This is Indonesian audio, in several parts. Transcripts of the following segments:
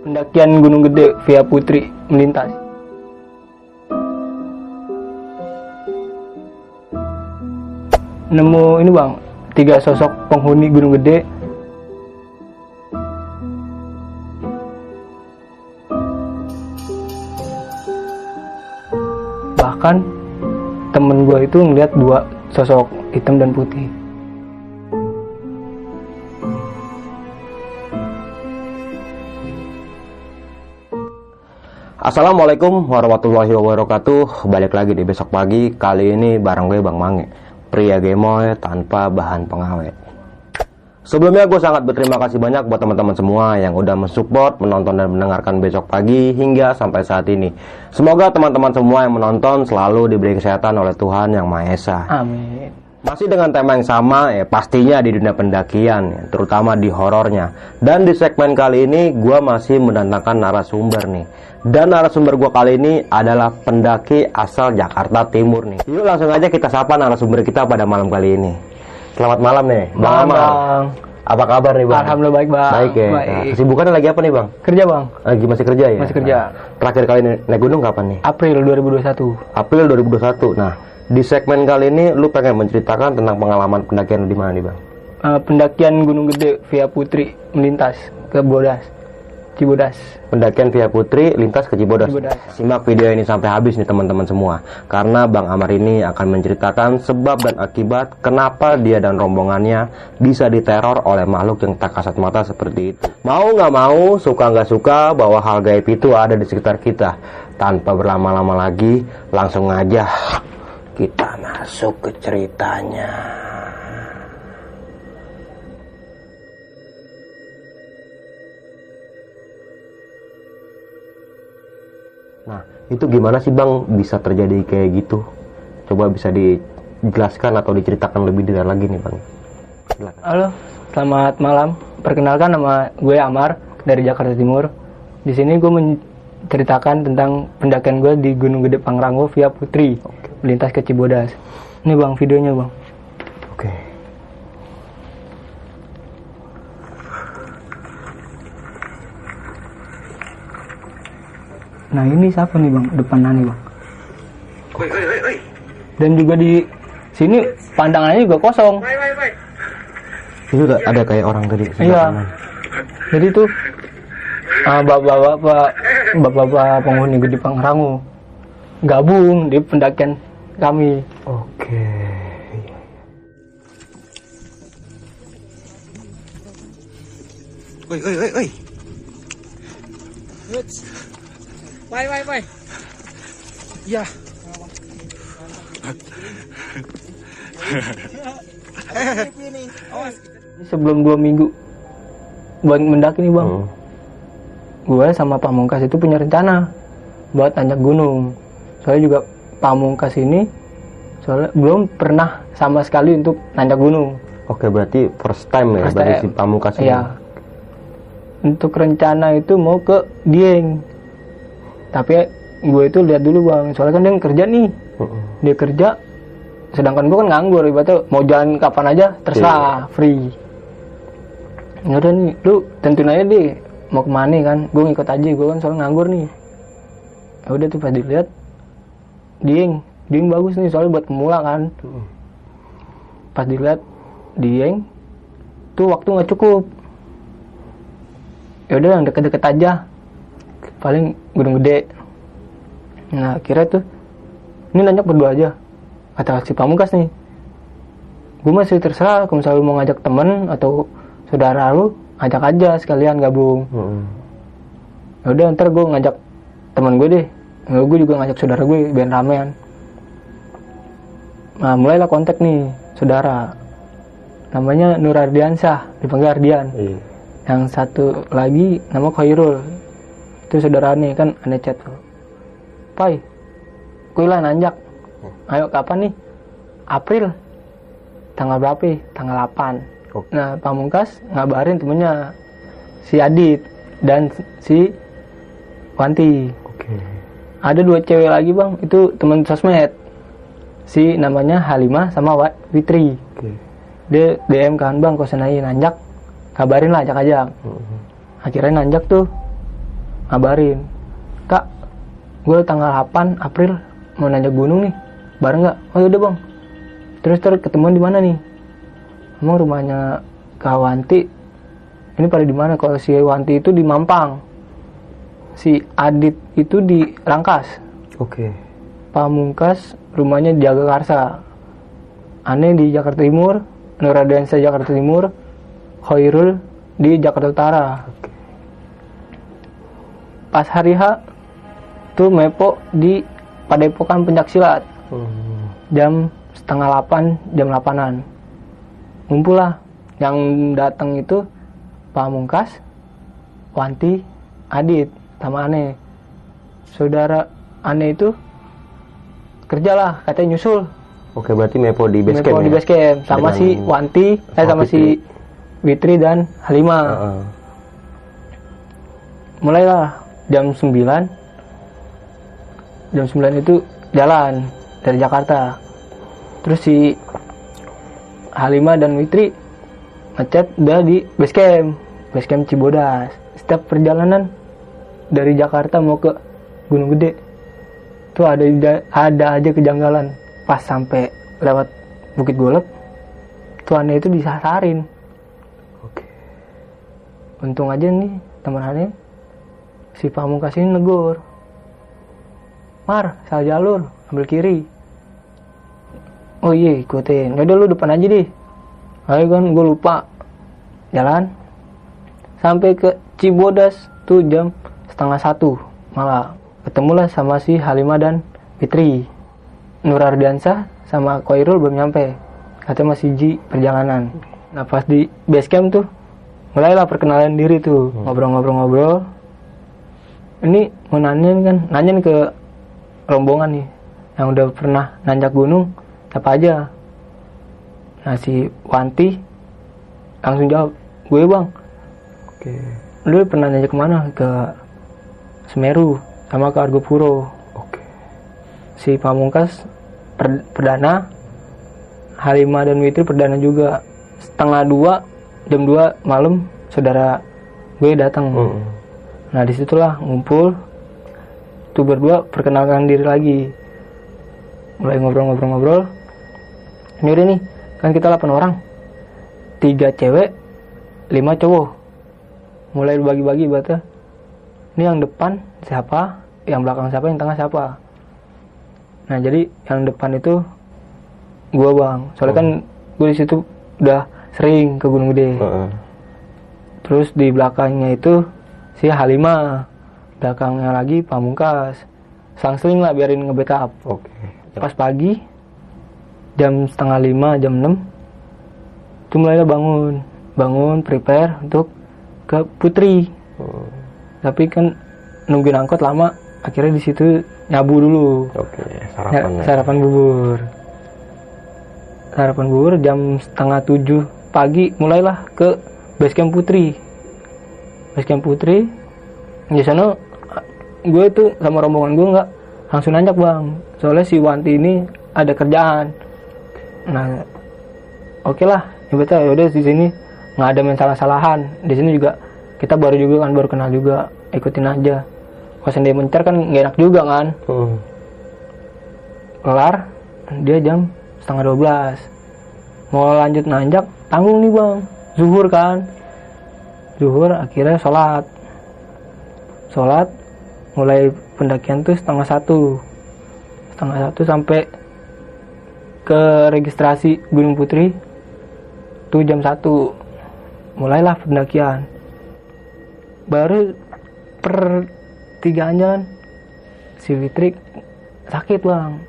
Pendakian Gunung Gede via Putri melintas. Nemu ini bang, tiga sosok penghuni Gunung Gede. Bahkan temen gue itu ngeliat dua sosok hitam dan putih. Assalamualaikum warahmatullahi wabarakatuh Balik lagi di besok pagi Kali ini bareng gue Bang Mange Pria gemoy tanpa bahan pengawet Sebelumnya gue sangat berterima kasih banyak buat teman-teman semua yang udah mensupport, menonton dan mendengarkan besok pagi hingga sampai saat ini. Semoga teman-teman semua yang menonton selalu diberi kesehatan oleh Tuhan Yang Maha Esa. Amin. Masih dengan tema yang sama, ya pastinya di dunia pendakian, ya, terutama di horornya. Dan di segmen kali ini, gue masih mendatangkan narasumber nih. Dan narasumber gue kali ini adalah pendaki asal Jakarta Timur nih. Yuk langsung aja kita sapa narasumber kita pada malam kali ini. Selamat malam nih, Bang Malam. Bang. Apa kabar nih Bang? Alhamdulillah baik bang. Baik ya. Baik. Nah, kesibukannya lagi apa nih Bang? Kerja bang. Lagi masih kerja ya? Masih kerja. Nah, terakhir kali naik gunung kapan nih? April 2021. April 2021. Nah, di segmen kali ini lu pengen menceritakan tentang pengalaman pendakian di mana nih Bang? Eh, pendakian Gunung Gede via Putri melintas ke Bodas, Cibodas. pendakian via Putri lintas ke Cibodas. Cibodas. Simak video ini sampai habis nih teman-teman semua. Karena Bang Amar ini akan menceritakan sebab dan akibat kenapa dia dan rombongannya bisa diteror oleh makhluk yang tak kasat mata seperti itu. Mau nggak mau, suka nggak suka bahwa hal gaib itu ada di sekitar kita. Tanpa berlama-lama lagi, langsung aja kita masuk ke ceritanya. Nah, itu gimana sih Bang bisa terjadi kayak gitu? Coba bisa dijelaskan atau diceritakan lebih detail lagi nih Bang. Silakan. Halo, selamat malam. Perkenalkan nama gue Amar dari Jakarta Timur. Di sini gue menceritakan tentang pendakian gue di Gunung Gede Pangrango via Putri melintas ke Cibodas. Ini bang videonya bang. Oke. Nah ini siapa nih bang depan nih bang? Oi, oi, oi, oi. Dan juga di sini pandangannya juga kosong. Oi, oi, oi. Itu ada, ada kayak orang tadi Iya. kanan. Jadi tuh ah, bapak-bapak bapak-bapak penghuni Gede Pangrango gabung di pendakian kami. Oke. Oi, oi, oi, oi. Oi, oi, oi. Ya. Ini sebelum dua minggu buat mendaki nih bang. Hmm. Gue sama Pamungkas itu punya rencana buat nanjak gunung. Soalnya juga Pamungkas ini soalnya belum pernah sama sekali untuk nanjak gunung. Oke, berarti first time ya First time. si Pamungkas ini. Iya. Untuk rencana itu mau ke Dieng. Tapi gue itu lihat dulu bang, soalnya kan dia kerja nih. Mm-mm. Dia kerja, sedangkan gue kan nganggur. Ibaratnya mau jalan kapan aja terserah, free. Ya udah nih, lu tentuin aja deh mau ke mana kan. Gue ngikut aja, gue kan soalnya nganggur nih. Ya udah tuh pas dilihat, Dieng, Dieng bagus nih soalnya buat pemula kan. Pas dilihat Dieng, tuh waktu nggak cukup. Ya udah yang deket-deket aja. Paling gunung gede. Nah kira tuh ini nanya berdua aja. Kata si pamungkas nih gue masih terserah kalau misalnya lu mau ngajak temen atau saudara lu ajak aja sekalian gabung. Mm-mm. ya udah ntar gue ngajak temen gue deh ya, gue juga ngajak saudara gue biar ramean nah mulailah kontak nih saudara. Namanya Nur Ardiansyah dipanggil Ardian. Iya. yang satu lagi nama Khairul. Itu saudara aneh kan aneh chat pai kui lah nanjak. Ayo kapan nih? April. Tanggal berapa tanggal 8 Oke. nah pamungkas ngabarin temennya si Adit dan si Wanti. Ada dua cewek lagi bang. Itu teman sosmed. Si namanya Halimah sama Wa- Fitri Oke. dia DM kan bang kosan aja nanjak? Kabarin lah ajak ajak. Mm-mm. akhirnya nanjak tuh. Ngabarin kak gue tanggal 8 April mau nanjak gunung nih. Bareng nggak? Oh yaudah bang. Terus terus ketemuan di mana nih? Emang rumahnya Kak Wanti. Ini pada di mana? Kalau si Wanti itu di Mampang si Adit itu di Rangkas. Oke. Pamungkas rumahnya di Jagakarsa Aneh di Jakarta Timur Nuradiansa Jakarta Timur Khairul di Jakarta Utara. Pas hari H tuh Mepo di Padepokan Pencaksilat. Hmm. jam setengah 8 jam 8an ngumpul lah. Yang datang itu Pamungkas Wanti Adit sama Ane. Saudara Ane itu kerjalah katanya nyusul. Oke, berarti Mepo di base Mepo camp di ya? base camp sama Dengan- si Wanti eh sama si Witri dan Halimah Heeh. mulailah jam 9 jam 9 itu jalan dari Jakarta. Terus si Halimah dan Witri ngechat udah di base camp base camp Cibodas. Setiap perjalanan dari Jakarta mau ke Gunung Gede tuh ada ada aja kejanggalan. Pas sampai lewat Bukit Golek aneh itu disasarin. Oke. untung aja nih teman si pamungkas ini negur. Mar salah jalur ambil kiri. Oh iya ikutin. Yaudah lu depan aja deh. Ayo kan gue lupa. Jalan. Sampai ke Cibodas tuh jam setengah satu. Malah ketemulah sama si Halimah dan Fitri. Nur Ardiansyah sama Koirul belum nyampe. Katanya masih ji perjalanan. Nah pas di base camp tuh mulailah perkenalan diri tuh. Ngobrol-ngobrol-ngobrol. Ini mau nanya nih kan nanya nih ke rombongan nih yang udah pernah nanjak gunung siapa aja? Nah si Wanti langsung jawab gue bang. Oke. lu pernah nanjak ke mana? Ke Semeru sama ke Argopuro. Oke. si Pamungkas per- perdana. Halimah dan Witri perdana juga. Setengah dua jam 2 malam saudara gue datang. Mm-mm. nah di situlah ngumpul. Tuh berdua perkenalkan diri lagi. Mulai ngobrol-ngobrol-ngobrol. Ini udah nih kan kita 8 orang. Tiga cewek lima cowok. Mulai bagi-bagi bata ini yang depan siapa? Yang belakang siapa? Yang tengah siapa? Nah jadi yang depan itu gua bang. Soalnya kan gue di situ udah sering ke Gunung Gede. Heeh. terus di belakangnya itu si Halimah belakangnya lagi Pamungkas. Selang-seling lah biarin nge-backup. Oke. pas pagi jam setengah lima jam 6 itu mulailah bangun. Bangun prepare untuk ke Putri. Hmm. Tapi kan nungguin angkot lama akhirnya di situ nyabu dulu. Oke. Ya, Sarapan ya. sarapan bubur. Sarapan bubur jam setengah tujuh pagi mulailah ke base camp Putri. Base camp Putri di sana gue tuh sama rombongan gue nggak langsung nanjak bang. Soalnya si Wanti ini ada kerjaan. Nah oke lah ya betul ya udah di sini nggak ada main salah-salahan di sini juga kita baru juga kan baru kenal juga ikutin aja. Kalau dia mencar kan nggak enak juga kan? Hmm. kelar dia jam setengah 12 mau lanjut nanjak tanggung nih bang. Zuhur kan? Zuhur akhirnya sholat. Sholat mulai pendakian tuh setengah satu. Setengah satu sampai ke registrasi Gunung Putri tuh jam satu. Mulailah pendakian. Baru per tigaan jalan. Si Fitri sakit bang.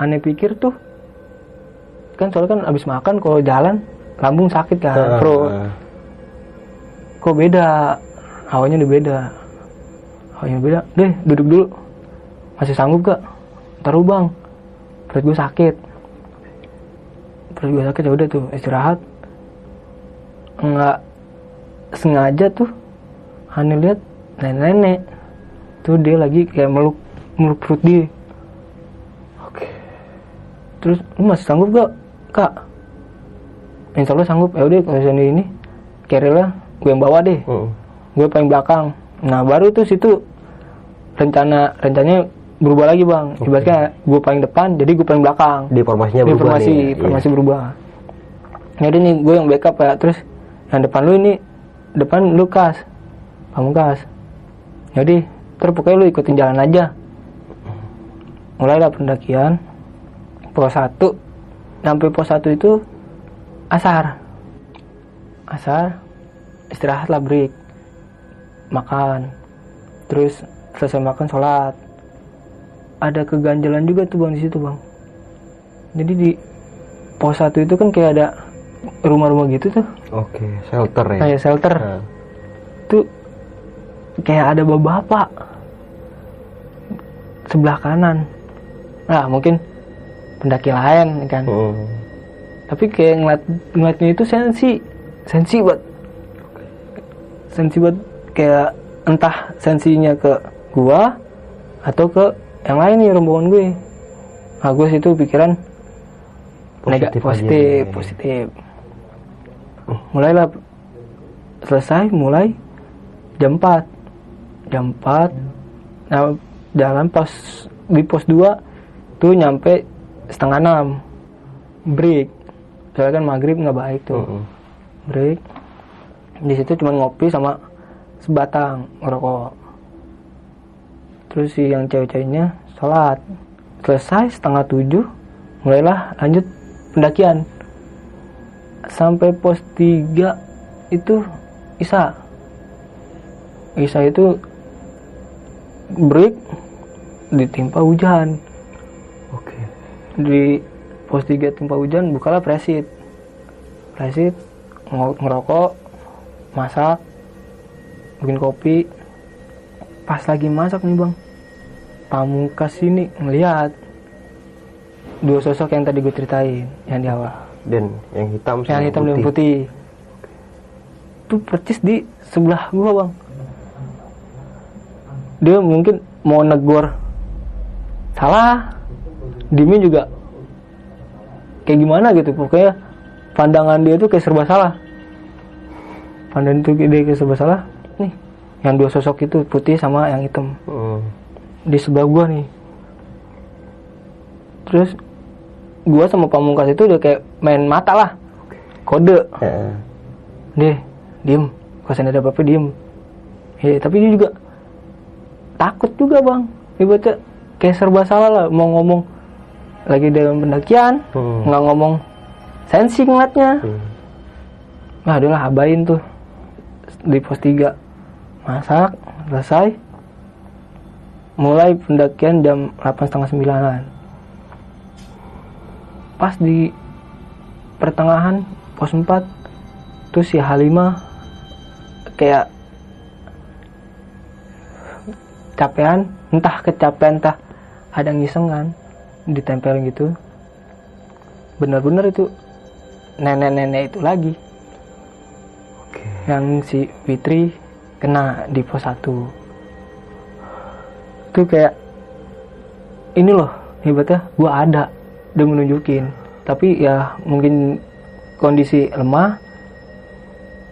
Aneh pikir tuh. Kan soalnya kan abis makan kalau jalan lambung sakit kan Heeh. perut. Kok beda? Awalnya udah beda. Awalnya beda. Deh duduk dulu. Masih sanggup gak? Taruh bang. Perut gue sakit. Perut gue sakit ya udah tuh istirahat. Nggak sengaja tuh Hani lihat nenek-nenek. Tuh dia lagi kayak meluk meluk perut dia. Terus lu masih sanggup gak kak? Insya Allah sanggup. Ya udah kalau misalnya ini carrier gue yang bawa deh. Mm. gue paling belakang. Nah baru tuh situ rencana rencananya berubah lagi bang. Ibaratnya gue paling depan jadi gue paling belakang. Di formasinya berubah informasi nih. informasi Iya. berubah jadi nih gue yang backup ya terus yang depan lu ini depan lu kas pamungkas jadi terus pokoknya lu ikutin jalan aja. Mulailah pendakian. Pos satu. Sampai pos satu itu asar. Asar istirahat lah break. Makan. Terus selesai makan sholat. Ada keganjalan juga tuh bang di situ bang. Jadi di pos satu itu kan kayak ada rumah-rumah gitu tuh. Oke, shelter ya. kayak shelter. Nah, tuh kayak ada bapak. Sebelah kanan. Nah mungkin pendaki lain kan. Mm. tapi kayak ngeliat ngeliatnya itu sensi. Sensi buat sensi buat kayak entah sensinya ke gua atau ke yang lain nih rombongan gue. Nah gue situ pikiran negatif aja positif nih. positif. Mulailah selesai mulai jam 4 jam 4 nah jalan pos di pos 2 tuh nyampe setengah enam. Break. Soalnya kan maghrib nggak baik tuh. Break. Di situ cuma ngopi sama sebatang ngerokok. Terus si yang cewek-ceweknya sholat. Selesai setengah tujuh mulailah lanjut pendakian. Sampai pos 3 itu Isa. Isa itu break ditimpa hujan. Oke. di pos 3 timpa hujan bukalah presit. Presit ngerokok masak bikin kopi. Pas lagi masak nih bang. Pamungkas ini ngeliat dua sosok yang tadi gue ceritain yang di awal. Dan yang hitam yang hitam dan putih. itu persis di sebelah gua bang dia mungkin mau negor. Salah. Dimi juga kayak gimana gitu. Pokoknya pandangan dia tuh kayak serba salah. Pandangan itu dia kayak serba salah. Nih yang dua sosok itu putih sama yang hitam. Mm. di sebelah gua nih. Terus gua sama pamungkas itu udah kayak main mata lah. Kode. Eh, deh diem. Kosan ada apa-apa diem. Ya tapi dia juga takut juga bang. Ibaratnya kayak serba salah lah mau ngomong lagi dalam pendakian Hmm. nggak ngomong sensi ngeliatnya. Hmm. nah adalah abain tuh di pos 3 masak selesai. Mulai pendakian jam 8 setengah sembilanan. Pas di pertengahan pos 4 tuh si Halimah kayak capean entah kecapean entah ada ngisengan ditempelin gitu. Bener-bener itu nenek-nenek itu lagi. Oke. yang si Fitri kena di pos 1 itu kayak ini loh hebatnya gua ada udah menunjukin. Tapi ya mungkin kondisi lemah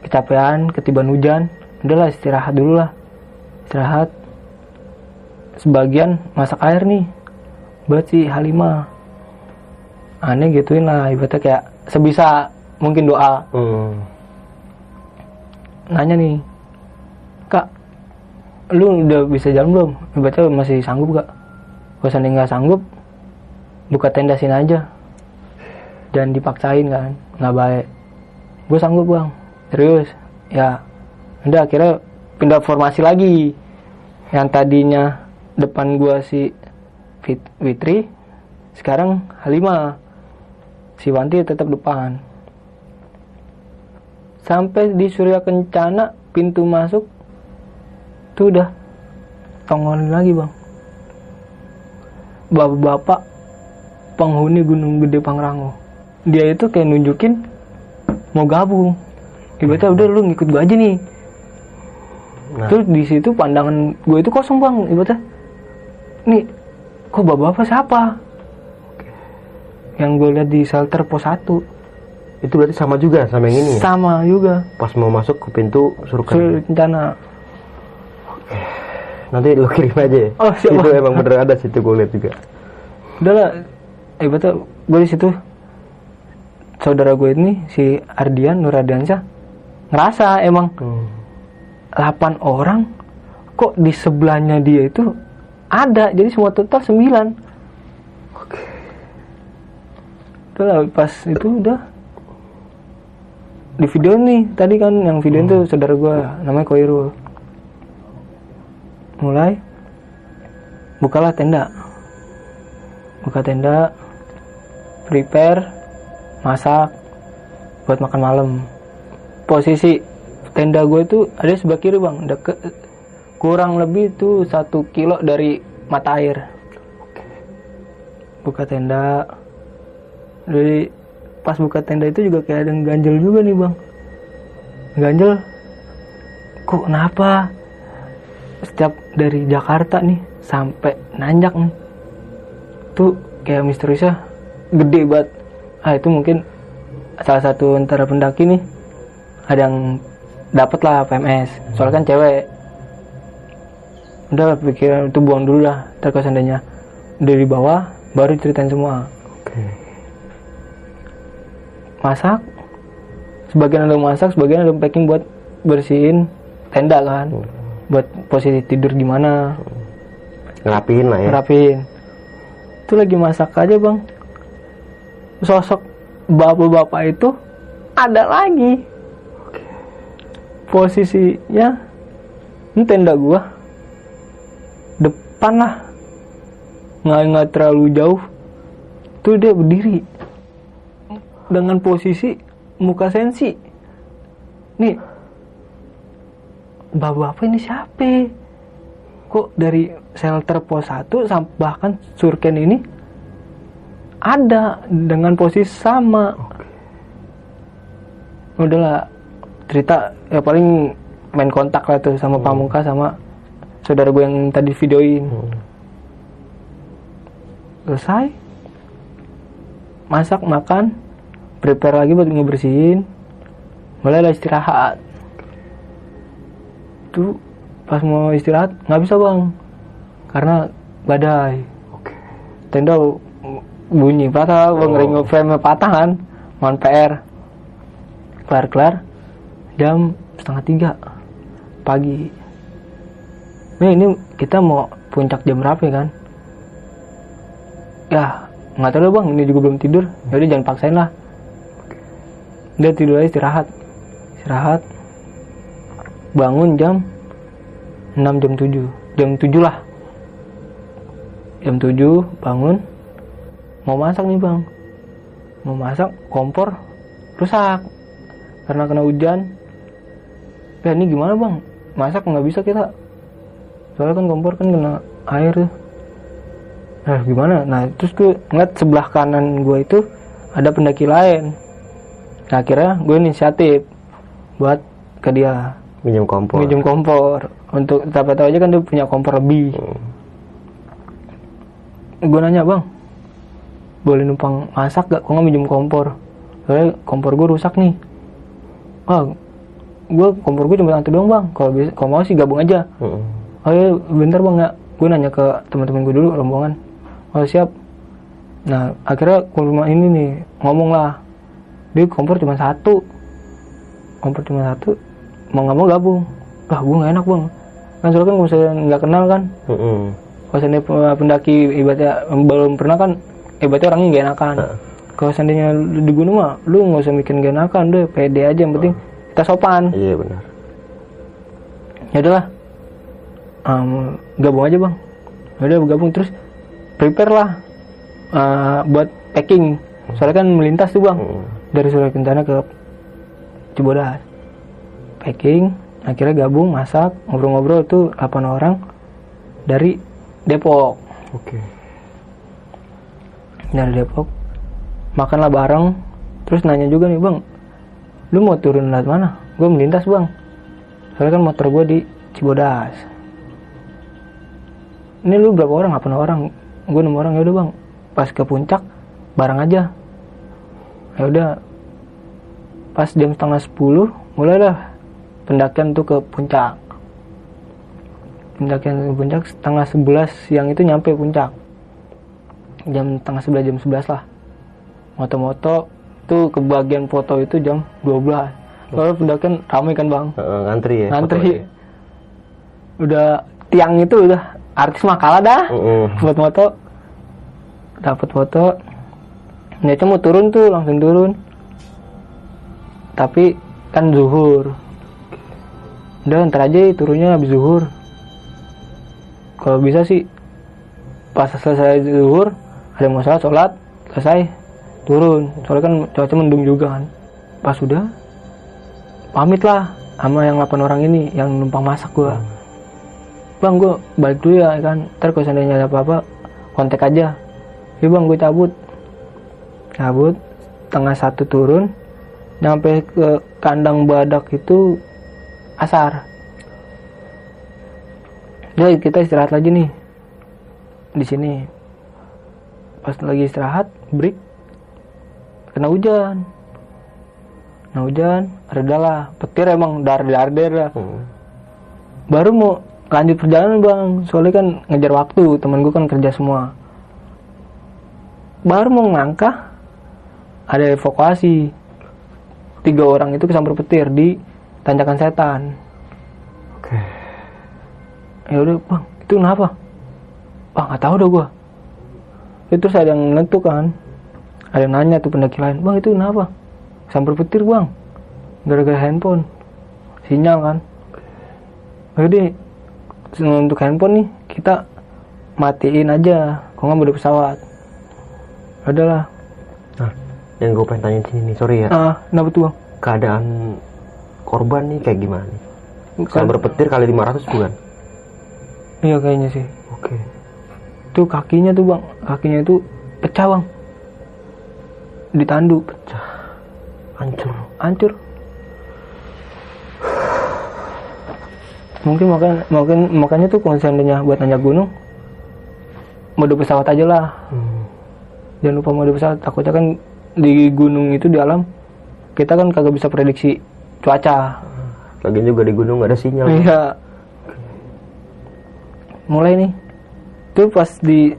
kecapean ketiban hujan udahlah istirahat dulu lah. Istirahat sebagian masak air nih. Buat si Halimah aneh gituin lah ibaratnya kayak sebisa mungkin doa. Hmm. nanya nih kak lu udah bisa jalan belum? Ibaratnya masih sanggup gak? Kalau seandainya nggak sanggup. Buka tenda sini aja. Dan dipaksain kan nggak baik. Gue sanggup bang. Serius? Ya. Udah akhirnya pindah formasi lagi. Yang tadinya depan gua si Fit- Fitri sekarang Halimah si Wanti tetap depan. Sampai di Surya Kencana pintu masuk tuh udah tongolin lagi bang. Bapak-bapak penghuni Gunung Gede Pangrango dia itu kayak nunjukin mau gabung. Ibaratnya udah lu ngikut gua aja nih. Nah. terus di situ pandangan gue itu kosong bang ibaratnya nih kok bapak-bapak siapa yang gue lihat di shelter pos 1 Itu berarti sama juga sama yang ini. ya? sama juga Pas mau masuk ke pintu suruh Kencana Nanti lu kirim aja ya. Oh, siap, Itu emang bener ada situ gue lihat juga. udah lah ibaratnya gue di situ saudara gue ini si Ardian Nur Ardiansyah ngerasa emang Hmm. 8 orang kok di sebelahnya dia itu ada jadi semua total 9 Oke. udah pas itu udah. Di video nih tadi kan yang video itu saudara gue namanya Koirul. Mulai. Bukalah tenda. Buka tenda. Prepare. Masak. Buat makan malam. Posisi tenda gue itu ada sebelah kiri bang. Deket kurang lebih tuh satu kilo dari mata air. Buka tenda. Dari pas buka tenda itu juga kayak ada yang ganjel juga nih bang. Ganjel. Kok kenapa? Setiap dari Jakarta nih sampai nanjak nih. Tuh kayak misteriusnya gede banget. Ah itu mungkin salah satu antara pendaki nih. Ada yang dapat lah PMS soalnya kan cewek udah pikiran itu buang dulu lah. Ntar kalau seandainya dari bawah baru ceritain semua. Oke. masak. Sebagian ada masak sebagian ada packing buat bersihin tenda kan. Buat posisi tidur gimana Ngerapiin lah ya. rapiin itu lagi masak aja bang. Sosok bapak-bapak itu ada lagi. Posisinya ini tenda gua depan lah nggak nggak terlalu jauh. Tuh dia berdiri. Dengan posisi muka sensi. Nih. Bapak-bapak ini siapa? Kok dari shelter pos 1 sampai bahkan surken ini ada dengan posisi sama. Udahlah cerita ya paling main kontak lah tuh sama pamuka sama saudara gue yang tadi videoin. Selesai. Masak makan prepare lagi buat ngebersihin. Mulai istirahat. Tuh pas mau istirahat nggak bisa bang. Karena badai. Tenda bunyi patah bang. Oh. ring frame patah kan? Mohon PR kelar kelar jam setengah tiga pagi Nih ini kita mau puncak jam berapa ya kan? Ya nggak tahu bang. Ini juga belum tidur. Jadi jangan paksain lah. Dia tidur aja istirahat. Istirahat. Bangun jam 6 jam 7 jam 7 lah. Jam 7 bangun. Mau masak nih bang. Mau masak kompor rusak. Karena kena hujan. Ya ini gimana bang? Masak nggak bisa kita soalnya kan kompor kan kena air tuh nah gimana? Nah terus gue ngeliat sebelah kanan gue itu ada pendaki lain. Nah akhirnya gue inisiatif buat ke dia. Minjem kompor. minjem kompor. Untuk siapa tahu aja kan dia punya kompor lebih. Gue nanya bang boleh numpang masak gak? Kok nggak minjem kompor? Soalnya kompor gue rusak nih. Ah gue kompor gue cuma satu doang bang. Kalau bisa kalau mau sih gabung aja. Heeh. Oh iya bentar bang. Ya gue nanya ke teman-teman gue dulu rombongan. Oh siap. Nah akhirnya ke rumah ini nih ngomong lah. Dia kompor cuma satu. Kompor cuma satu mau nggak mau gabung. Lah gue nggak enak bang. Kan soalnya kan kalau misalnya nggak kenal kan. Kalau seandainya pe- pendaki ibaratnya belum pernah kan ibaratnya orangnya gak enakan. Kalau seandainya di gunung mah lu nggak usah mikirin gak enakan deh. Pede aja yang penting kita sopan. Iya benar. ya udahlah um, gabung aja bang. Udah gabung. Terus prepare lah uh, buat packing. Soalnya kan melintas tuh bang. Hmm. dari Surya Kencana ke Cibodas. Packing akhirnya gabung masak ngobrol-ngobrol tuh 8 orang dari Depok. Oke. dari Depok. Makanlah bareng. Terus nanya juga nih bang lu mau turun lewat mana? Gue melintas bang. Soalnya kan motor gue di Cibodas ini lu berapa orang? 8 orang. Gue 6 orang ya udah bang. Pas ke puncak bareng aja. Ya udah. Pas jam setengah 10 mulailah pendakian tuh ke puncak. Pendakian ke puncak setengah 11 siang itu nyampe puncak. Jam setengah 11 jam 11 lah. Moto-moto tuh ke bagian foto itu jam 12 kalau pendakian ramai kan bang? Heeh, ngantri ya. ngantri. udah tiang itu udah artis mah kalah dah. Heeh. buat foto dapat foto Niatnya mau turun tuh langsung turun. Tapi kan zuhur. Udah ntar aja turunnya habis zuhur. Kalau bisa sih pas selesai zuhur ada mau sholat selesai turun. Soalnya kan cuaca mendung juga kan. Pas udah pamit lah sama yang 8 orang ini yang numpang masak gua bang gue balik dulu ya kan. Ntar kalau seandainya ada apa-apa kontak aja. Ya bang gue cabut. Cabut tengah satu turun nyampe ke kandang badak itu asar. Udah kita istirahat lagi nih. Di sini. Pas lagi istirahat break. Kena hujan. Kena hujan redalah petir emang dar dar dar Hmm. baru mau lanjut perjalanan bang. Soalnya kan ngejar waktu. Temen gue kan kerja semua. Baru mau ngangkah ada evakuasi. Tiga orang itu kesambar petir di tanjakan setan. Oke. ya udah bang. Itu kenapa? Bang nggak tahu dah gua. Itu terus ada yang ngeletuk kan. Ada yang nanya tuh pendaki lain bang itu kenapa? Sambar petir bang. Gara-gara handphone. Sinyal kan. Jadi untuk handphone nih kita matiin aja kalau nggak mau pesawat adalah Nah, yang gue pengen tanya sini nih, sorry ya. ah kenapa tuh bang Keadaan korban nih kayak gimana nih? Bukan. Sambar petir kali 500 bukan? iya kayaknya sih Oke. tuh kakinya tuh bang kakinya itu pecah bang ditandu Hancur. hancur mungkin makan mungkin makanya tuh kalau seandainya buat nanjak gunung mode pesawat aja lah. Hmm. jangan lupa mode pesawat takutnya kan di gunung itu di alam kita kan kagak bisa prediksi cuaca. Lagian juga di gunung gak ada sinyal. iya. Mulai nih. Tuh pas di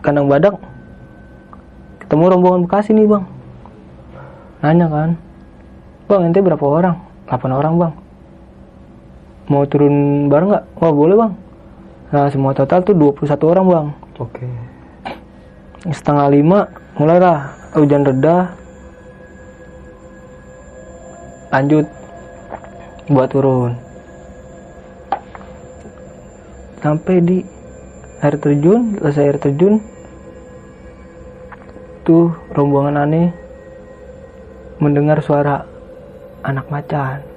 kandang badak ketemu rombongan bekasi nih bang. Nanya kan bang ente berapa orang? 8 orang bang mau turun bareng nggak? Wah boleh bang. Nah semua total tuh 21 orang bang. Oke. setengah lima mulailah. Hujan reda. Lanjut. Buat turun. Sampai di air terjun selesai air terjun. Tuh rombongan aneh mendengar suara anak macan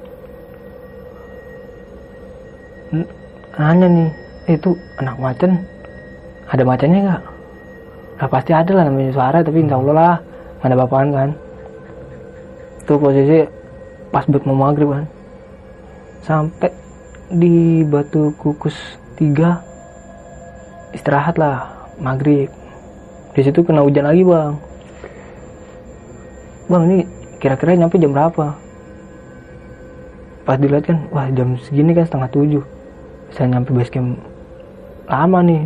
nanya nih? Itu anak macan. Ada macannya nggak? Nah, pasti ada lah namanya suara tapi insya Allah lah. Ada bapaan kan. Itu posisi pas buat mau maghrib kan. Sampai di batu kukus tiga istirahat lah maghrib. Di situ kena hujan lagi bang. Bang ini kira-kira nyampe jam berapa? Pas dilihat kan wah jam segini kan setengah tujuh bisa nyampe base camp lama nih.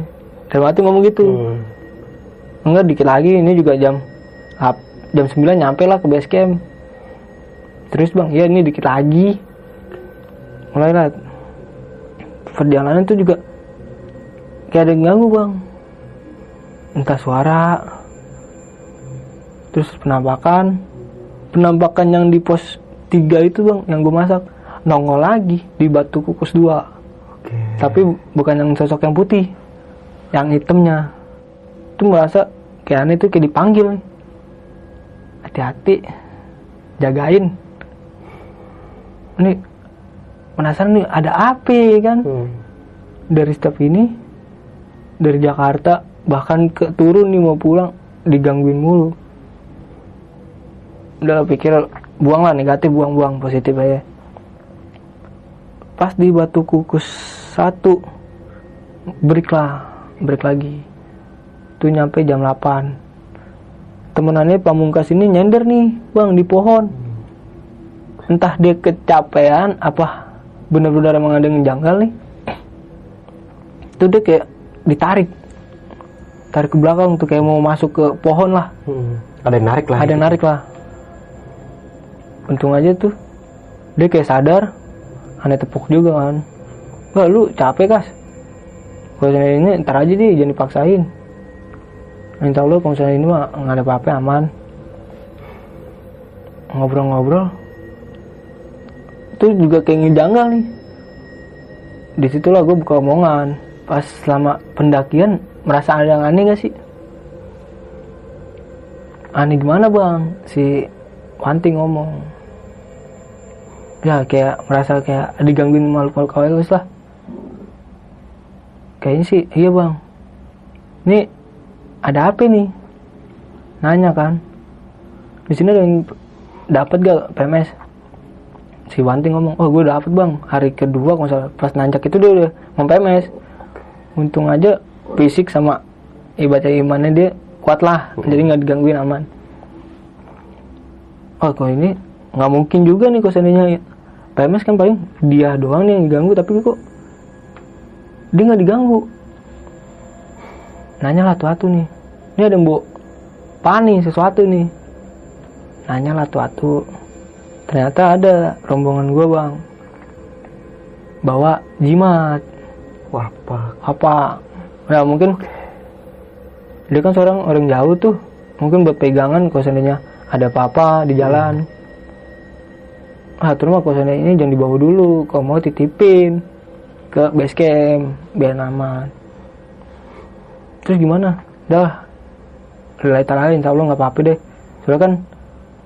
Dalam hati ngomong gitu. Hmm. enggak dikit lagi ini juga jam jam 9 nyampe lah ke base camp terus bang ya ini dikit lagi. Mulai lah. Perjalanan tuh juga kayak ada yang ganggu bang. Entah suara terus penampakan. Penampakan yang di pos 3 itu bang yang gue masak. Nongol lagi di batu kukus 2 Oke. Tapi bukan yang sosok yang putih yang hitamnya. Itu merasa kayak aneh tuh kayak dipanggil. Hati-hati jagain. Ini penasaran nih ada api kan? Hmm. dari step ini dari Jakarta bahkan ke turun nih mau pulang digangguin mulu. Udah pikir buang lah negatif buang-buang positif aja. Pas di batu kukus satu. Break lah break lagi. Tuh nyampe jam 8 temenannya pamungkas ini nyender nih bang di pohon. Entah dia kecapean apa bener-bener emang ada yang janggal nih. Itu dia kayak ditarik. Tarik ke belakang tuh kayak mau masuk ke pohon lah. Hmm. Ada yang narik lah. ada yang narik lah. Untung aja tuh. Dia kayak sadar. Aneh tepuk juga kan Wah lu capek kas. Kalau misalnya ini ntar aja deh jangan dipaksain. Insya Allah kalau misalnya ini mah nggak ada apa-apa aman. Ngobrol-ngobrol. Itu juga kayak ngejanggal nih. Di situlah gue buka omongan. Pas selama pendakian merasa ada yang aneh gak sih? Aneh gimana bang? Si Wanti ngomong. Ya kayak merasa kayak digangguin makhluk-makhluk halus lah kayaknya sih iya bang. Ini ada apa nih nanya kan. Di sini ada yang dapat gak PMS si Wanti ngomong oh gue dapet bang. Hari kedua kalau salah pas nanjak itu dia udah mau PMS untung aja fisik sama ibadah imannya dia kuat lah jadi nggak digangguin aman. Oh kok ini nggak mungkin juga nih kok seandainya PMS kan paling dia doang nih yang diganggu tapi kok dia nggak diganggu. Nanya lah tuh nih. Ini ada bawa panik sesuatu nih. Nanya lah tuh ternyata ada rombongan gua bang. Bawa jimat. Wah, apa? apa? Ya mungkin dia kan seorang orang jauh tuh. Mungkin buat pegangan kalau seandainya ada apa-apa di jalan. Ah terus mah kalau seandainya ini jangan dibawa dulu. Kalau mau titipin ke base camp biar aman terus gimana? Dah relay lain insya Allah nggak apa-apa deh. Soalnya kan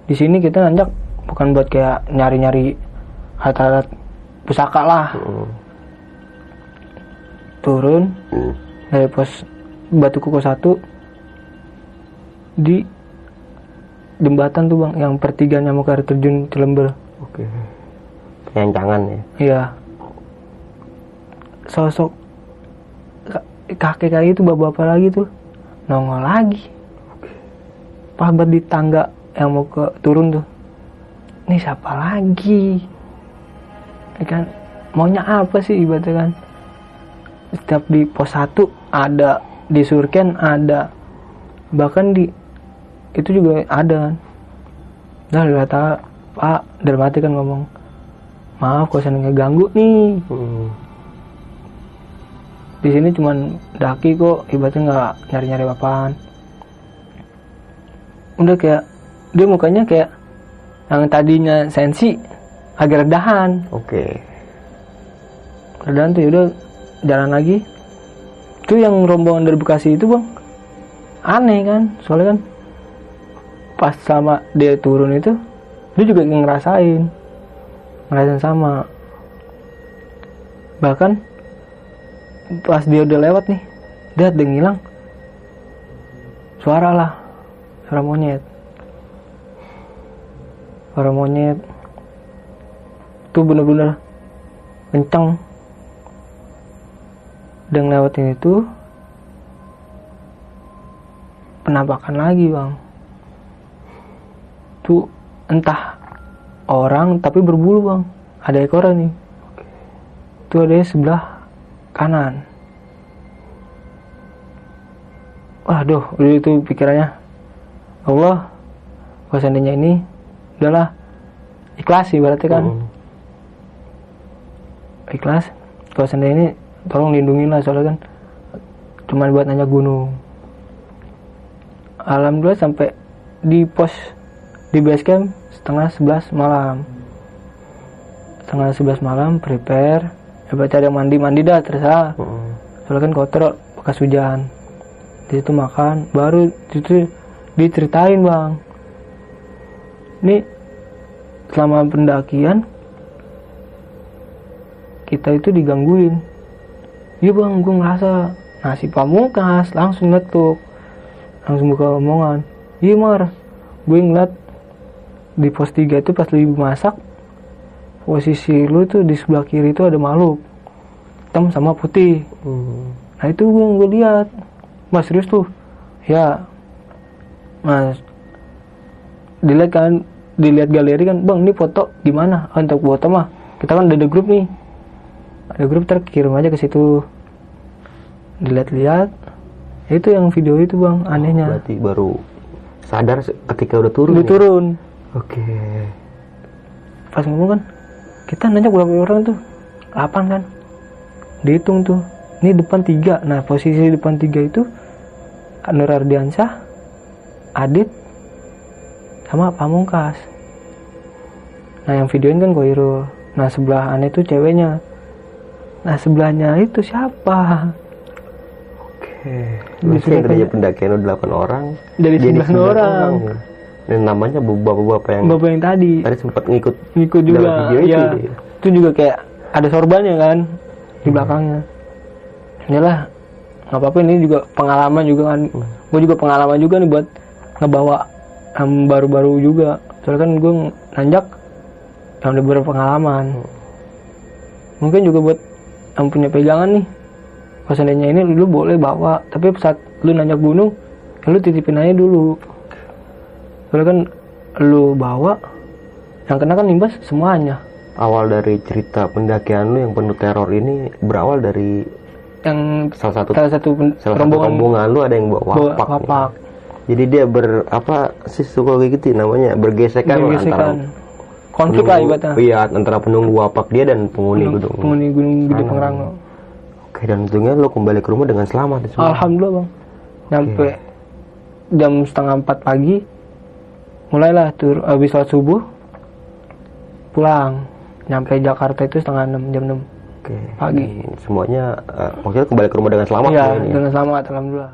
di sini kita nanjak bukan buat kayak nyari-nyari alat-alat pusaka lah. Hmm. turun dari pos batu kuku satu di jembatan tuh bang yang pertigaan nyamuk air terjun Cilember. Oke. Penyancangan ya. iya sosok ka- kakek-kakek itu bapak-bapak lagi tuh nongol lagi. Pas banget di tangga yang mau ke turun tuh ini siapa lagi? Ya kan maunya apa sih ibaratnya kan? Setiap di pos 1 ada di surken ada bahkan di itu juga ada kan. Nah kata pak dalam hati kan ngomong maaf kalau saya ngeganggu nih. Hmm. Di sini cuman daki kok ibaratnya nggak nyari-nyari apaan udah kayak dia mukanya kayak yang tadinya sensi agak redahan. Oke. redahan tuh udah jalan lagi. Itu yang rombongan dari Bekasi itu bang. Aneh kan soalnya kan pas sama dia turun itu dia juga ngerasain ngerasain sama. Bahkan pas dia udah lewat nih dia ada ngilang. Suara lah suara monyet. Suara monyet. Itu bener-bener kenceng. Dan lewatin itu penampakan lagi bang. Tuh entah orang tapi berbulu bang. Ada ekornya nih. Itu ada sebelah kanan. Waduh udah itu pikirannya. Allah kalau seandainya ini udahlah ikhlas sih berarti kan. Hmm. ikhlas kalau seandainya ini tolong lindungin lah soalnya kan. Cuman buat nanya gunung. Alhamdulillah sampai di pos di base camp setengah sebelas malam. Setengah sebelas malam prepare ya berarti ada mandi mandi dah terserah. Hmm. soalnya kan kotor bekas hujan. Di situ makan baru di situ diceritain bang. Ini selama pendakian kita itu digangguin. Iya bang gue ngerasa nasi pamungkas langsung ngetuk. Langsung buka omongan. Iya mar. Gue ngeliat di pos 3 itu pas ibu masak posisi lu tuh di sebelah kiri itu ada makhluk. Hitam sama putih. Hmm. nah itu gue gue lihat. Mas serius tuh? Ya. Mas. Dilihat kan dilihat galeri kan bang ini foto gimana? "Ah, untuk foto mah kita kan ada grup nih. Ada grup terkirim aja ke situ. Dilihat-lihat. Itu yang video itu bang anehnya. Berarti baru sadar ketika udah turun. udah ya? turun. Oke. pas ngomong kan kita nanya berapa orang tuh 8 kan dihitung tuh ini depan tiga nah posisi depan tiga itu Nur Ardiansyah Adit sama Pamungkas nah yang videoin kan Koirul nah sebelah aneh tuh ceweknya nah sebelahnya itu siapa Oke. Sebelah tadinya kayak- pendakian lu 8 orang. Jadi 9 orang. Dan namanya bapak-bapak yang bapak yang tadi. Tadi sempat ngikut ngikut juga dalam video itu. ya dia. itu juga kayak ada sorbannya kan di belakangnya. Yalah nggak apa-apa ini juga pengalaman juga kan. Gue juga pengalaman juga nih buat ngebawa yang baru-baru juga. Soalnya kan gue nanjak yang udah berpengalaman mungkin juga buat yang punya pegangan nih. Kalau seandainya ini lu boleh bawa. Tapi saat lu nanjak gunung ya lu titipin aja dulu soalnya kan lu bawa yang kena kan imbas semuanya Awal dari cerita pendakian lu yang penuh teror ini berawal dari yang salah satu salah satu salah satu rombongan rombongan lu ada yang bawa bawa wapak. nih. wapak Jadi dia ber apa sih suka kayak gitu ya, namanya bergesekan lah antara Bergesekan. konflik lah ibaratnya Iya, antara penunggu wapak dia dan penghuni gunung. penghuni gunung gede. Pangrango Oke, dan untungnya lu kembali ke rumah dengan selamat ya, semua. alhamdulillah bang nyampe jam setengah empat pagi mulailah tur habis sholat subuh pulang nyampe Jakarta itu setengah enam jam enam Oke. pagi. Semuanya eh, maksudnya kembali ke rumah dengan selamat iya ya, ya? dengan selamat alhamdulillah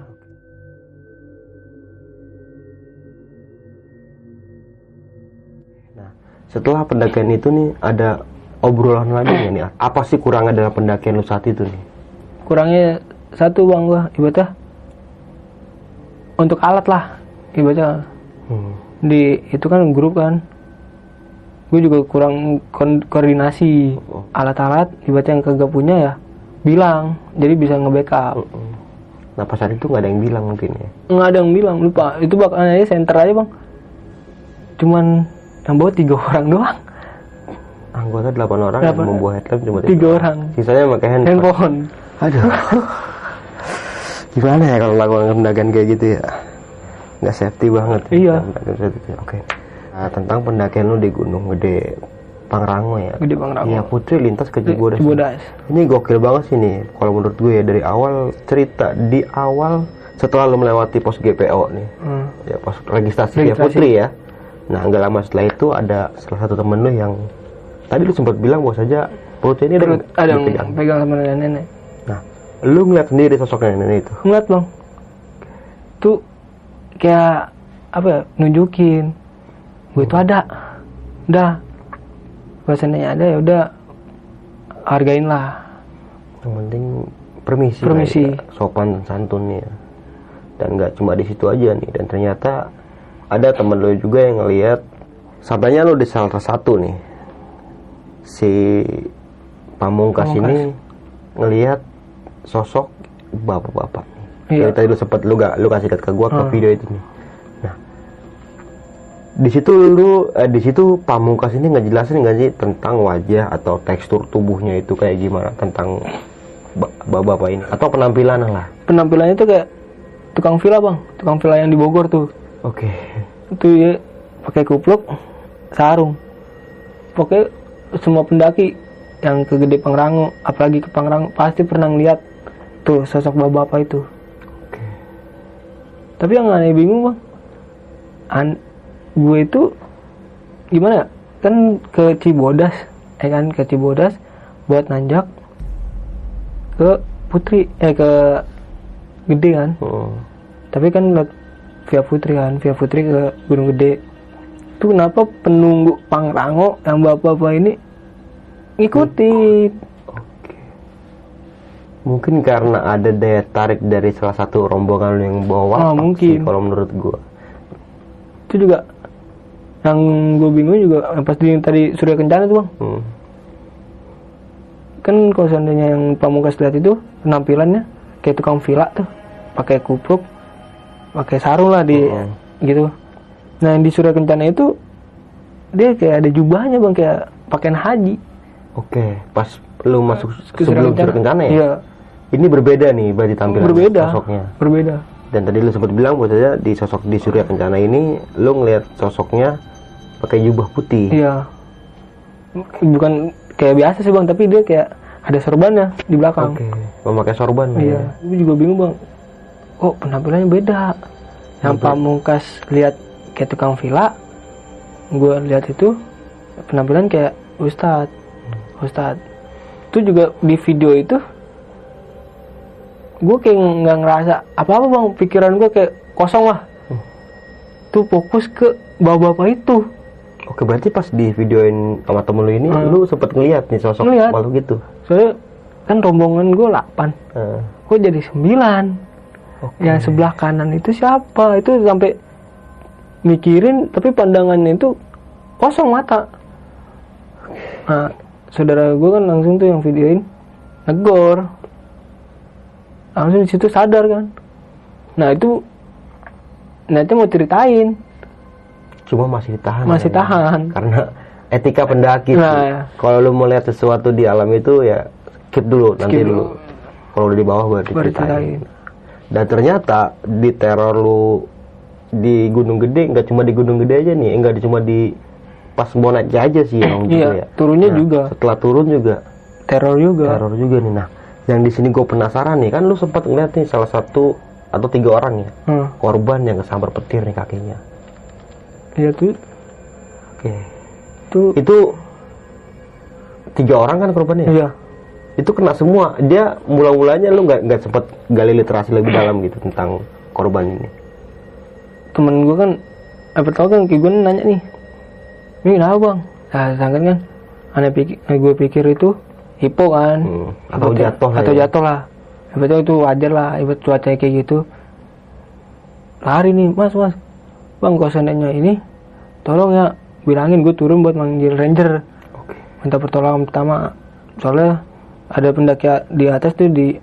Setelah pendakian itu nih ada obrolan lagi nggak nih? Apa sih kurangnya dalam pendakian lu saat itu nih? kurangnya satu bang gua ibaratnya untuk alat lah ibaratnya Hmm. Di itu kan grup kan gue juga kurang kon- koordinasi Oh. alat-alat ibaratnya yang kagak punya ya bilang jadi bisa nge-backup Mm-mm. Nah pas saat itu nggak ada yang bilang mungkin ya. nggak ada yang bilang lupa itu bakalan aja center aja bang cuman yang bawa tiga orang doang Anggota 8 orang yang Delapan. membawa headlamp cuma tiga orang Sisanya pakai handphone. handphone Aduh. Gimana ya kalau lakukan pendakian kayak gitu ya? Nggak safety banget. ya, Iya. Oke. Nah, tentang pendakian lu di Gunung Gede Pangrango ya. Gede Pangrango. Iya, Putri lintas ke Cibodas. Cibodas Ini gokil banget sih nih. Kalau menurut gue ya dari awal cerita di awal setelah lu melewati pos GPO nih. Hmm. Ya pos registrasi, Registrasi. Putri ya. Nah, nggak lama setelah itu ada salah satu temen lu yang tadi lu sempat bilang bahwa saja perutnya ini ada, Perut ada yang dipegang. pegang sama nenek-nenek Nah, lu ngeliat sendiri sosok nenek itu. ngeliat bang tuh kayak apa ya nunjukin gue itu ada udah bahasanya ada ya udah hargain lah Yang penting permisi, Permisi. ya, sopan dan santunnya. Dan nggak cuma di situ aja nih. Dan ternyata ada temen lu juga yang ngeliat sampainya lu di salah satu nih si pamungkas, Pamungkas. ini ngelihat sosok bapak-bapak. Iya. Jadi tadi lu sempet lu gak lu kasih lihat ke gua ke Hmm. video itu nih. Nah, di situ lu eh, di situ pamungkas ini ngejelasin nggak sih tentang wajah atau tekstur tubuhnya itu kayak gimana tentang ba- bapak-bapak ini atau penampilan lah. penampilannya tuh kayak tukang villa bang tukang villa yang di Bogor tuh Oke. itu ya pakai kupluk sarung pokoknya semua pendaki yang ke Gede Pangrango apalagi ke Pangrango pasti pernah ngeliat tuh sosok bapak-bapak itu. Tapi yang aneh bingung bang. An- gue itu gimana ya? kan ke Cibodas eh kan? Ke Cibodas buat nanjak ke Putri eh ke Gede kan? Hmm. tapi kan via Putri kan? Via Putri ke Gunung Gede. Tuh kenapa penunggu Pangrango yang bapak-bapak ini ngikutin Mungkin karena ada daya tarik dari salah satu rombongan yang bawa Ah, mungkin. kalau menurut gua. itu juga yang gue bingung juga yang pas di tadi Surya Kencana tuh bang Hmm. kan kalau seandainya yang pamungkas lihat itu penampilannya kayak tukang villa tuh pakai kupluk pakai sarung lah di Hmm. gitu nah yang di Surya Kencana itu dia kayak ada jubahnya bang kayak pakaian haji Oke, pas lu masuk ke sebelum Surya Kencana ya? iya Ini berbeda nih berarti tampilan berbeda sosoknya. berbeda Dan tadi lu sempat bilang bahwasanya di sosok di Surya Kencana ini lu ngelihat sosoknya pakai jubah putih. iya bukan kayak biasa sih bang tapi dia kayak ada sorbannya di belakang Oke, memakai sorban Iya, ya. gue juga bingung bang. Oh penampilannya beda. Yang pamungkas lihat kayak tukang villa, gue lihat itu penampilan kayak ustad, ustad. Itu juga di video itu, gue kayak nggak ngerasa apa-apa bang. Pikiran gue kayak kosong lah. Tuh fokus ke bapak-bapak itu. Oke, berarti pas di videoin sama temen lu ini Hmm. lu sempet ngeliat nih sosok Ngeliat. makhluk gitu. Soalnya kan rombongan gue 8 Nah, gue jadi 9 oke. yang sebelah kanan itu siapa itu sampai mikirin tapi pandangannya itu kosong mata nah saudara gue kan langsung tuh yang videoin negor langsung di situ sadar kan nah itu nanti mau ceritain Cuma masih ditahan. Masih katanya. tahan. Karena etika pendaki. sih. Nah. Kalau lu mau lihat sesuatu di alam itu ya skip dulu nanti Skip dulu. dulu. Kalau udah di bawah baru diceritain. ceritain Dan ternyata di teror lu di Gunung Gede nggak cuma di Gunung Gede aja nih, enggak cuma di pas mau naik aja sih yang iya, gitu ya. turunnya Nah, juga. Setelah turun juga teror juga teror juga nih. Nah, yang di sini gue penasaran nih kan lu sempat ngeliat nih salah satu atau tiga orang ya Hmm, korban yang kesambar petir nih kakinya. iya tuh Oke. tuh Itu tiga orang kan korbannya? iya Itu kena semua. Dia mula-mulanya lu nggak nggak sempat gali literasi lebih dalam gitu tentang korban ini. temen gue kan apa tau kan kayak gue nanya nih ini kenapa bang nah kan aneh pikir gue pikir itu hipo kan? Hmm, atau jatuh atau jatuh lah. Tau itu wajar lah ibarat cuaca kayak gitu. Lari nih mas mas bang kalau seandainya ini. Tolong ya bilangin gue turun buat manggil ranger. Minta pertolongan pertama. Soalnya ada pendaki di atas tuh di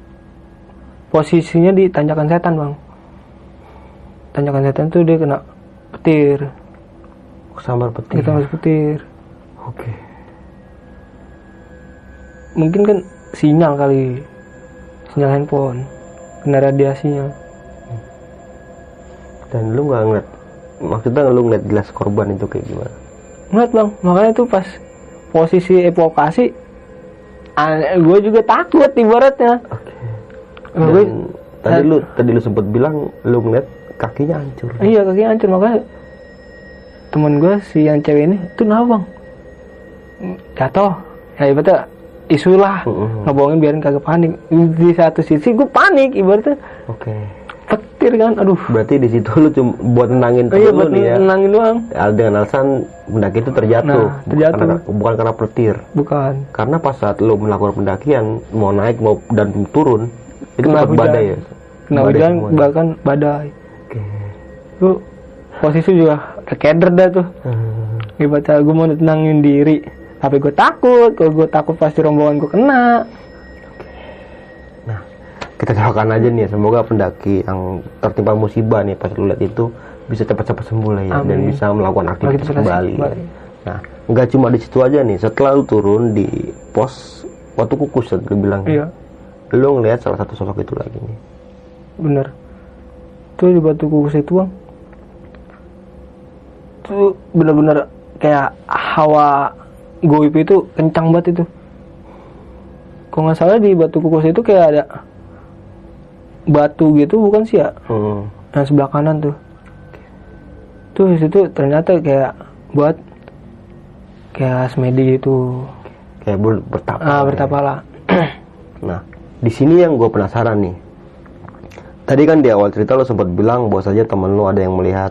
posisinya di tanjakan setan bang. Tanjakan setan tuh dia kena petir. Kesambar petir. kita masuk petir. Oke. Mungkin kan sinyal kali. Sinyal handphone. Kena radiasinya. Dan lu nggak ngeliat maksudnya lu ngeliat jelas korban itu kayak gimana? ngeliat bang makanya tuh pas posisi evakuasi gue juga takut ibaratnya. Oke. gue Dan tadi lu tadi lu sempat bilang lu ngeliat kakinya hancur. iya kaki hancur. Makanya temen gue si yang cewek ini tuh kenapa bang? Jatuh. Ya ibaratnya isu lah Mm-mm. ngebohongin biarin kagak panik di satu sisi gue panik ibaratnya Oke. petir kan aduh Berarti di situ lu cuma buat nenangin oh, iya lu buat nih ya. nenangin doang Al- Dengan alasan pendaki itu terjatuh, Nah, terjatuh. Bukan, karena, bukan karena petir. bukan Karena pas saat lu melakukan pendakian mau naik mau dan turun itu Kena hujan. badai ya. kena Badai hujan semuanya. bahkan badai Oke. tuh posisi juga keder dah tuh Hmm. ibaratnya gue mau tenangin diri tapi gue takut kalau gue takut pasti rombongan gue kena Nah, kita doakan aja nih ya, semoga pendaki yang tertimpa musibah nih pas lu lihat itu bisa cepat-cepat sembuh lah ya dan Amin. bisa melakukan aktivitas kembali. kembali. Nah, nggak cuma di situ aja nih. Setelah lu turun di pos waktu kukus lu bilang, iya lu ngelihat salah satu sosok itu lagi nih. bener tuh di batu kukus itu bang tuh bener-bener kayak hawa goib itu kencang banget itu kalau nggak salah di batu kukus itu kayak ada batu gitu bukan sih ya Hmm. yang sebelah kanan tuh tuh situ ternyata kayak buat kayak semedi gitu Kayak ber- bertapa. ah ya. bertapala Nah, di sini yang gue penasaran nih. Tadi kan di awal cerita lo sempat bilang bahwa saja temen lo ada yang melihat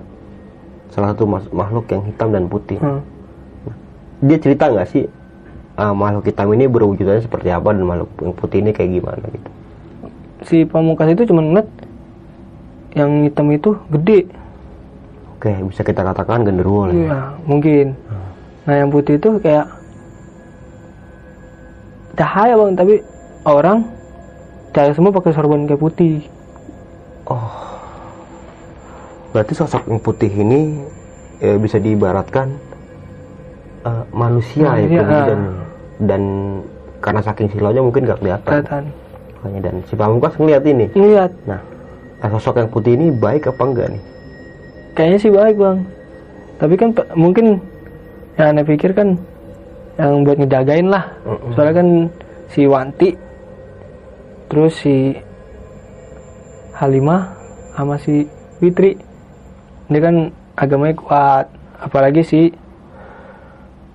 salah satu makhluk yang hitam dan putih. Hmm. Dia cerita nggak sih ah, makhluk hitam ini berwujudannya seperti apa dan makhluk yang putih ini kayak gimana gitu? si pamungkas itu cuma ngeliat yang hitam itu gede Oke, bisa kita katakan genderuwo lah. ya. Iya, mungkin. Nah, yang putih itu kayak cahaya bang, tapi orang cahaya semua pakai sorban kayak putih. Berarti sosok yang putih ini eh, bisa diibaratkan eh, manusia, ya Manusia, perwujudannya. dan karena saking silonya mungkin nggak kelihatan. Kelihatan. Makanya dan si pamungkas ngeliat ini. Ngeliat, Nah, sosok yang putih ini baik apa enggak nih? kayaknya sih baik bang. Tapi kan mungkin yang aneh pikir kan yang buat ngejagain lah. Mm-mm. Soalnya kan si Wanti, terus si Halimah sama si Fitri, ini kan agamanya kuat. Apalagi si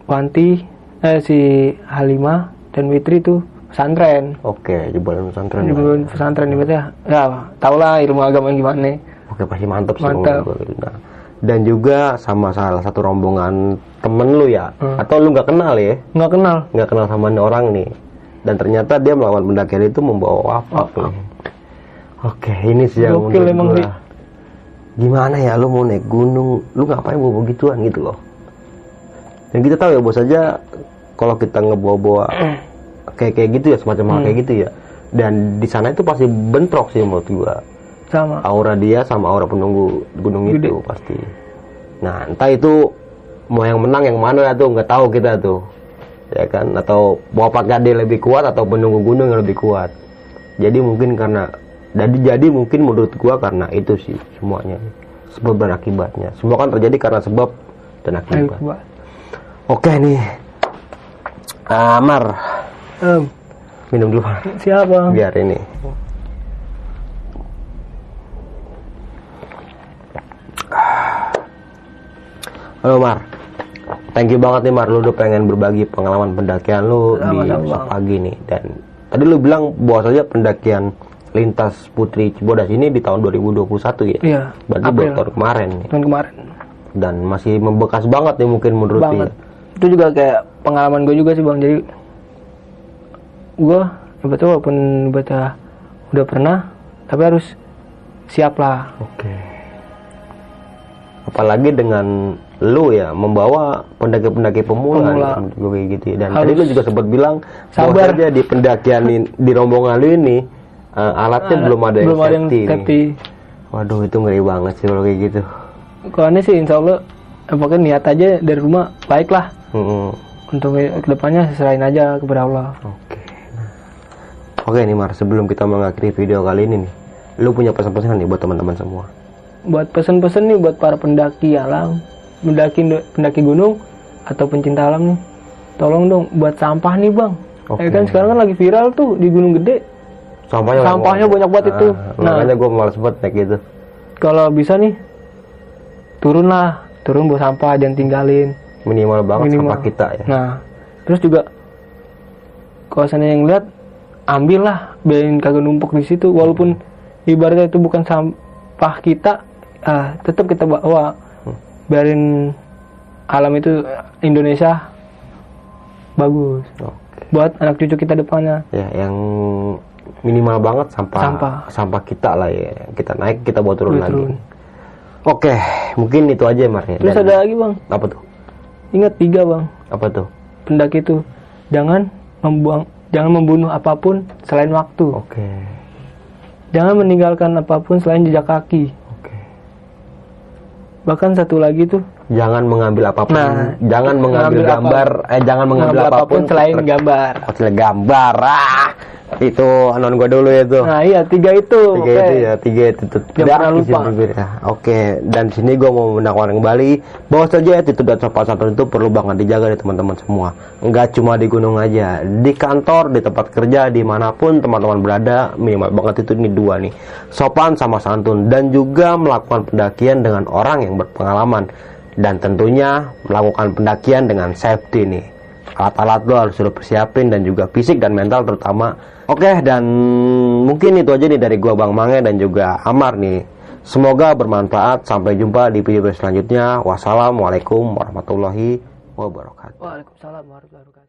Wanti, eh si Halimah dan Fitri itu pesantren. Oke, jebolan pesantren. Di lah. bulan pesantren ibaratnya, ya tau lah ilmu agama gimana. Oke, pasti mantep sih. Mantap. kalau gitu. Nah, dan juga sama salah satu rombongan temen lu ya, Hmm. atau lu nggak kenal ya? Nggak kenal. nggak kenal sama orang nih dan ternyata dia melawan pendakian itu membawa wafat Oh, nih. Oke, ini sih yang Gokil emang gua. Gimana ya lu mau naik gunung, lu ngapain bawa begituan gitu loh. Dan kita tahu ya bos aja kalau kita ngebawa-bawa kayak kayak gitu ya semacam hal Hmm. kayak gitu ya. Dan di sana itu pasti bentrok sih menurut gua. Sama. Aura dia sama aura penunggu gunung Gede. itu pasti. Nah, entah itu mau yang menang yang mana tuh nggak tahu kita tuh. Ya kan atau bapak gade lebih kuat atau penunggu gunung yang lebih kuat. Jadi mungkin karena jadi jadi mungkin menurut gua karena itu sih semuanya. Sebab dan akibatnya. Semua kan terjadi karena sebab dan akibat. Oke nih. Amar, Em, minum dulu siapa? biar ini. Halo Mar, thank you banget nih Mar, lu udah pengen berbagi pengalaman pendakian lu di Sama-sama. besok pagi nih dan tadi lu bilang bahwa saja pendakian lintas Putri Cibodas ini di tahun 2021 ya? Iya. Berarti April. tahun kemarin Tahun kemarin. dan masih membekas banget nih mungkin menurut banget. ya. Itu juga kayak pengalaman gue juga sih bang. Jadi gue betul walaupun baca udah pernah, tapi harus siap lah. Oke. Apalagi dengan lu ya membawa pendaki-pendaki pemula, Pemula. menurut gue kayak gitu ya. Dan Harus tadi lu juga sempat bilang sabar. saja di pendakian di rombongan lu ini eh, alatnya Alat- belum ada yang belum ada yang safety, nih. safety. Waduh itu ngeri banget sih kalau kayak gitu. Kalau ini sih insya Allah, pokoknya niat aja dari rumah baik Mm-mm. Untuk ke depannya serahin aja kepada Allah. Oke. Nah. Oke nih Mar, sebelum kita mengakhiri video kali ini nih, lu punya pesan-pesan nih buat teman-teman semua. Buat pesen-pesen nih buat para pendaki alam, pendaki pendaki gunung atau pencinta alam nih, tolong dong buat sampah nih bang. Oke. Ya kan sekarang kan lagi viral tuh di Gunung Gede. Sampahnya, Sampahnya banyak banget itu. Nah, Nah. makanya gue males banget naik gitu. Kalau bisa nih, turun lah, turun bawa sampah jangan tinggalin. Minimal banget Minimal. sampah kita ya. Nah, terus juga kalau sana yang lihat, ambil lah, biarin kagak numpuk di situ. Walaupun ibaratnya itu bukan sampah kita, ah, tetap kita bawa. Biarin alam itu Indonesia bagus Oke. buat anak cucu kita depannya. ya yang minimal banget sampah Sampah. sampah kita lah ya kita naik kita bawa turun Bawa lagi turun. oke mungkin itu aja ya Mar ya. Terus Dan- ada lagi bang, apa tuh ingat tiga bang, apa tuh? Pendaki itu jangan membuang, jangan membunuh apa pun selain waktu. oke. Jangan meninggalkan apa pun selain jejak kaki. oke. Bahkan satu lagi tuh, jangan mengambil apa pun. Nah, jangan mengambil mengambil gambar. eh jangan mengambil, mengambil apa pun, selain ter- gambar. Hotel gambar. Ah itu non gua dulu itu Nah iya tiga itu. tiga oke. itu ya tiga itu tuh Dah, lupa. ya. oke dan sini gue mau menakwakan kembali bahwa saja attitude dan sopan santun itu perlu banget dijaga di teman-teman semua nggak cuma di gunung aja di kantor di tempat kerja di mana pun teman-teman berada minimal banget itu ini dua nih sopan sama santun dan juga melakukan pendakian dengan orang yang berpengalaman dan tentunya melakukan pendakian dengan safety nih alat-alat lo harus lo persiapin dan juga fisik dan mental terutama oke dan mungkin itu aja nih dari gua Bang Mange dan juga Amar nih Semoga bermanfaat. Sampai jumpa di video selanjutnya. Wassalamualaikum warahmatullahi wabarakatuh. Waalaikumsalam warahmatullahi wabarakatuh.